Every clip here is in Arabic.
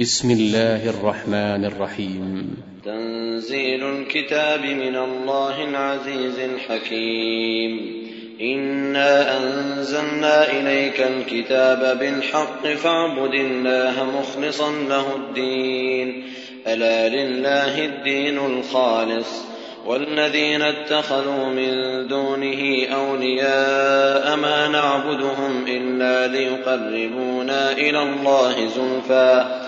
بسم الله الرحمن الرحيم. تنزيل الكتاب من الله العزيز الحكيم. إنا أنزلنا إليك الكتاب بالحق فاعبد الله مخلصا له الدين. ألا لله الدين الخالص. والذين اتخذوا من دونه أولياء ما نعبدهم إلا ليقربونا إلى الله زلفى.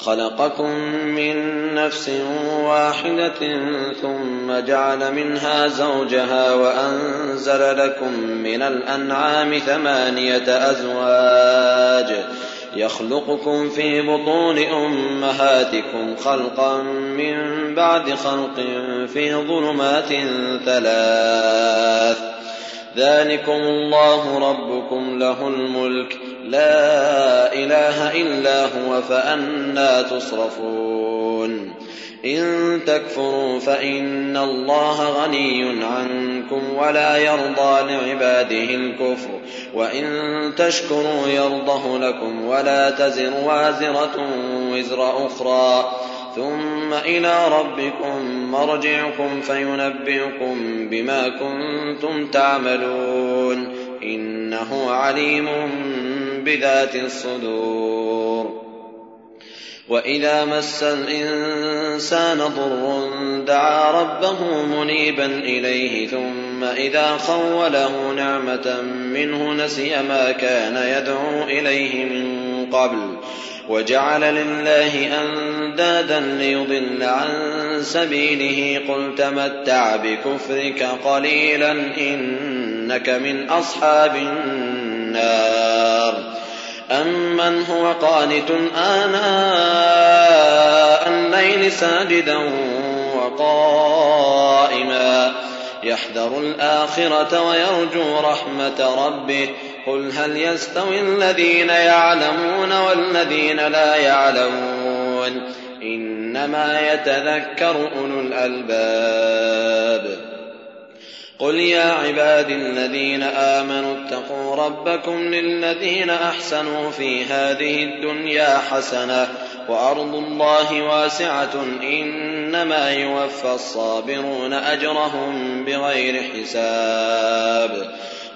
خلقكم من نفس واحدة ثم جعل منها زوجها وأنزل لكم من الأنعام ثمانية أزواج يخلقكم في بطون أمهاتكم خلقا من بعد خلق في ظلمات ثلاث ذلكم الله ربكم له الملك. لا إله إلا هو فأنا تصرفون. إن تكفروا فإن الله غني عنكم ولا يرضى لعباده الكفر. وإن تشكروا يرضه لكم ولا تزر وازرة وزر أخرى. ثم إلى ربكم مرجعكم فينبئكم بما كنتم تعملون. إنه عليم بذات الصدور. وإذا مس الإنسان ضر دعا ربه منيبا إليه ثم إذا خوله نعمة منه نسي ما كان يدعو إليه من قبل. وجعل لله أندادا ليضل عن سبيله. قل تمتع بكفرك قليلا إنك من أصحاب النار. أمن هو قانت آناء الليل ساجدا وقائما. يحذر الآخرة ويرجو رحمة ربه. قل هل يستوي الذين يعلمون والذين لا يعلمون إنما يتذكر أولو الألباب قل يا عبادي الذين آمنوا اتقوا ربكم للذين أحسنوا في هذه الدنيا حسنة وأرض الله واسعة إنما يوفى الصابرون أجرهم بغير حساب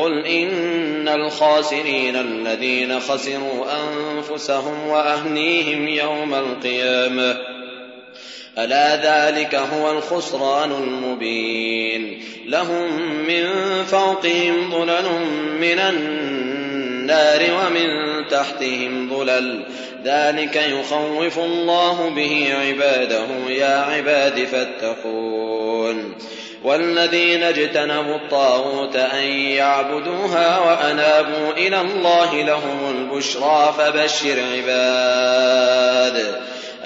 قل إن الخاسرين الذين خسروا أنفسهم وأهليهم يوم القيامة. ألا ذلك هو الخسران المبين. لهم من فوقهم ظلل من النار ومن تحتهم ظلل. ذلك يخوف الله به عباده. يا عباد فاتقون. والذين اجتنبوا الطاغوت أن يعبدوها وأنابوا إلى الله لهم البشرى فبشر عباد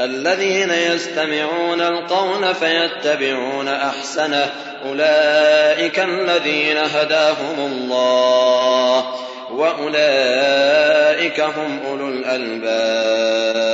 الذين يستمعون القول فيتبعون أحسنه أولئك الذين هداهم الله وأولئك هم أولو الألباب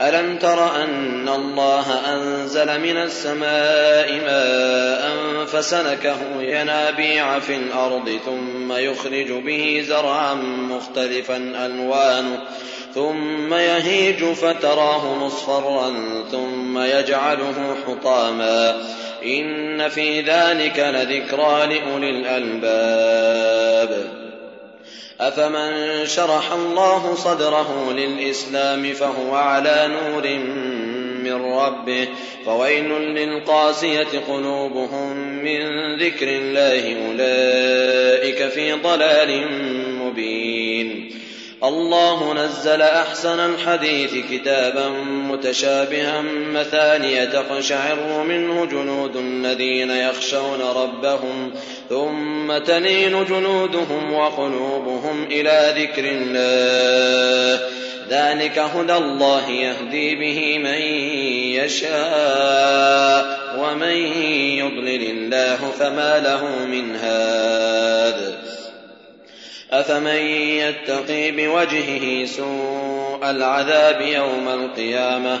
ألم تر أن الله أنزل من السماء ماء فسلكه ينابيع في الأرض ثم يخرج به زرعا مختلفا ألوانه ثم يهيج فتراه مصفرا ثم يجعله حطاما إن في ذلك لذكرى لأولي الألباب أفمن شرح الله صدره للإسلام فهو على نور من ربه فويل للقاسية قلوبهم من ذكر الله أولئك في ضلال مبين الله نزل أحسن الحديث كتابا متشابها مثانية تقشعر منه جنود الذين يخشون ربهم ثم تلين جنودهم وقلوبهم إلى ذكر الله. ذلك هدى الله يهدي به من يشاء ومن يضلل الله فما له من هاد. أفمن يتقي بوجهه سوء العذاب يوم القيامة؟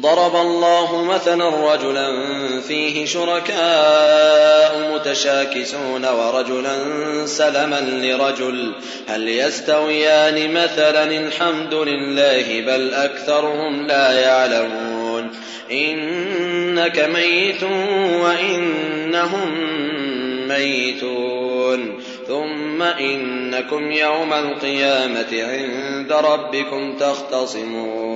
ضرب الله مثلا رجلا فيه شركاء متشاكسون ورجلا سلما لرجل. هل يستويان مثلا؟ الحمد لله بل أكثرهم لا يعلمون. إنك ميت وإنهم ميتون. ثم إنكم يوم القيامة عند ربكم تختصمون.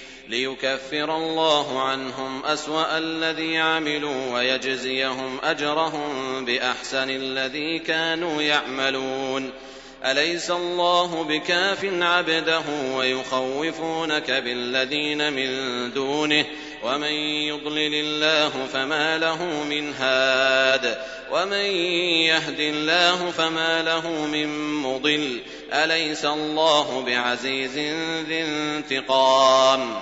ليكفر الله عنهم أسوأ الذي عملوا ويجزيهم أجرهم بأحسن الذي كانوا يعملون. أليس الله بكاف عبده ويخوفونك بالذين من دونه؟ ومن يضلل الله فما له من هاد. ومن يهد الله فما له من مضل. أليس الله بعزيز ذي انتقام؟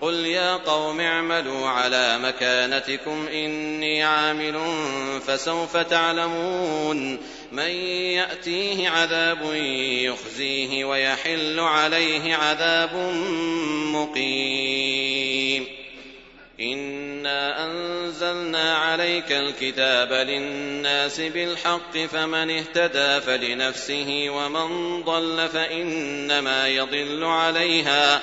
قل يا قوم اعملوا على مكانتكم إني عامل فسوف تعلمون من يأتيه عذاب يخزيه ويحل عليه عذاب مقيم إنا أنزلنا عليك الكتاب للناس بالحق فمن اهتدى فلنفسه ومن ضل فإنما يضل عليها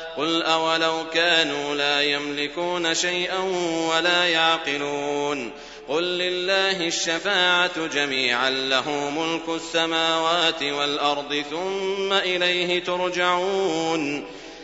قل أولو كانوا لا يملكون شيئا ولا يعقلون قل لله الشفاعة جميعا له ملك السماوات والأرض ثم إليه ترجعون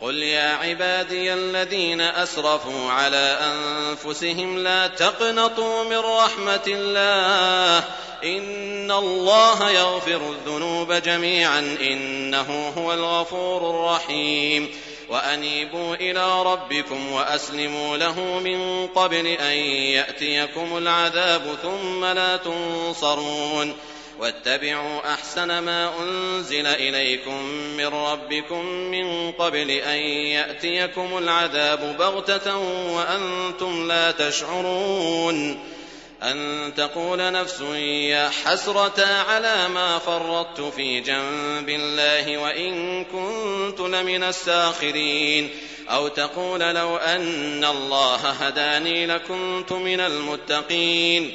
قل يا عبادي الذين أسرفوا على أنفسهم لا تقنطوا من رحمة الله إن الله يغفر الذنوب جميعا إنه هو الغفور الرحيم وأنيبوا إلى ربكم وأسلموا له من قبل أن يأتيكم العذاب ثم لا تنصرون واتبعوا أحسن ما أنزل إليكم من ربكم من قبل أن يأتيكم العذاب بغتة وأنتم لا تشعرون أن تقول نفس يا حسرة على ما فرطت في جنب الله وإن كنت لمن الساخرين أو تقول لو أن الله هداني لكنت من المتقين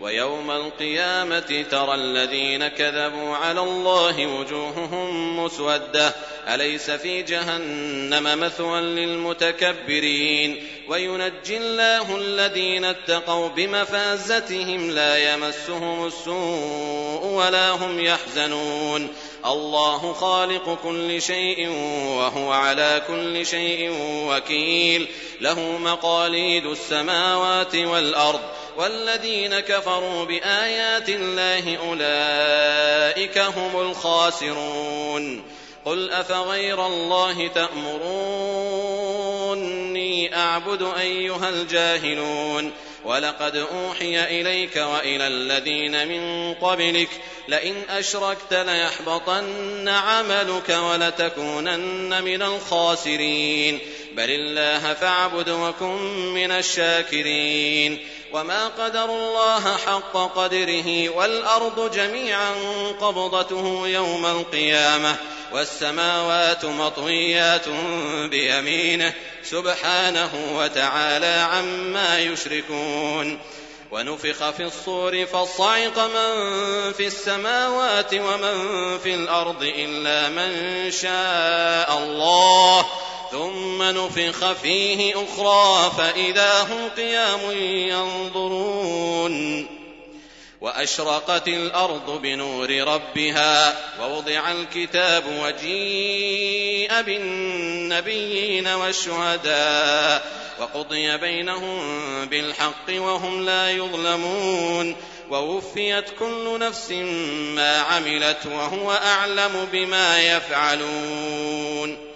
ويوم القيامة ترى الذين كذبوا على الله وجوههم مسودة. أليس في جهنم مثوى للمتكبرين؟ وينجي الله الذين اتقوا بمفازتهم لا يمسهم السوء ولا هم يحزنون. الله خالق كل شيء وهو على كل شيء وكيل. له مقاليد السماوات والأرض. والذين كفروا بآيات الله أولئك هم الخاسرون. قل أفغير الله تأمروني أعبد أيها الجاهلون. ولقد أوحي إليك وإلى الذين من قبلك. لئن أشركت ليحبطن عملك ولتكونن من الخاسرين. بل الله فاعبد وكن من الشاكرين. وما قدر الله حق قدره والأرض جميعا قبضته يوم القيامة والسماوات مطويات بيمينه سبحانه وتعالى عما يشركون ونفخ في الصور فصعق من في السماوات ومن في الأرض إلا من شاء الله ثم نفخ فيه أخرى فإذا هم قيام ينظرون. وأشرقت الأرض بنور ربها ووضع الكتاب وجيء بالنبيين والشهداء وقضي بينهم بالحق وهم لا يظلمون. ووفيت كل نفس ما عملت وهو أعلم بما يفعلون.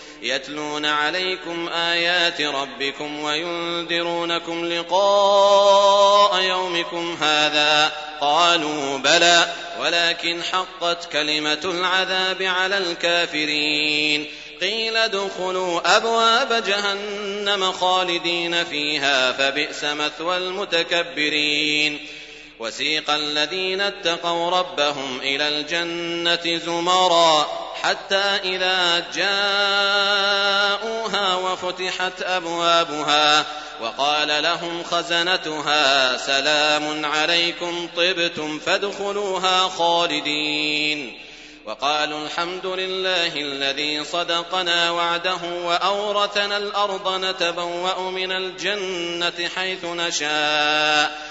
يتلون عليكم آيات ربكم وينذرونكم لقاء يومكم هذا. قالوا بلى ولكن حقت كلمة العذاب على الكافرين. قيل ادخلوا أبواب جهنم خالدين فيها فبئس مثوى المتكبرين. وسيق الذين اتقوا ربهم إلى الجنة زمرا. حتى إذا جاءوها وفتحت أبوابها وقال لهم خزنتها سلام عليكم طبتم فادخلوها خالدين. وقالوا الحمد لله الذي صدقنا وعده وأورثنا الأرض نتبوأ من الجنة حيث نشاء.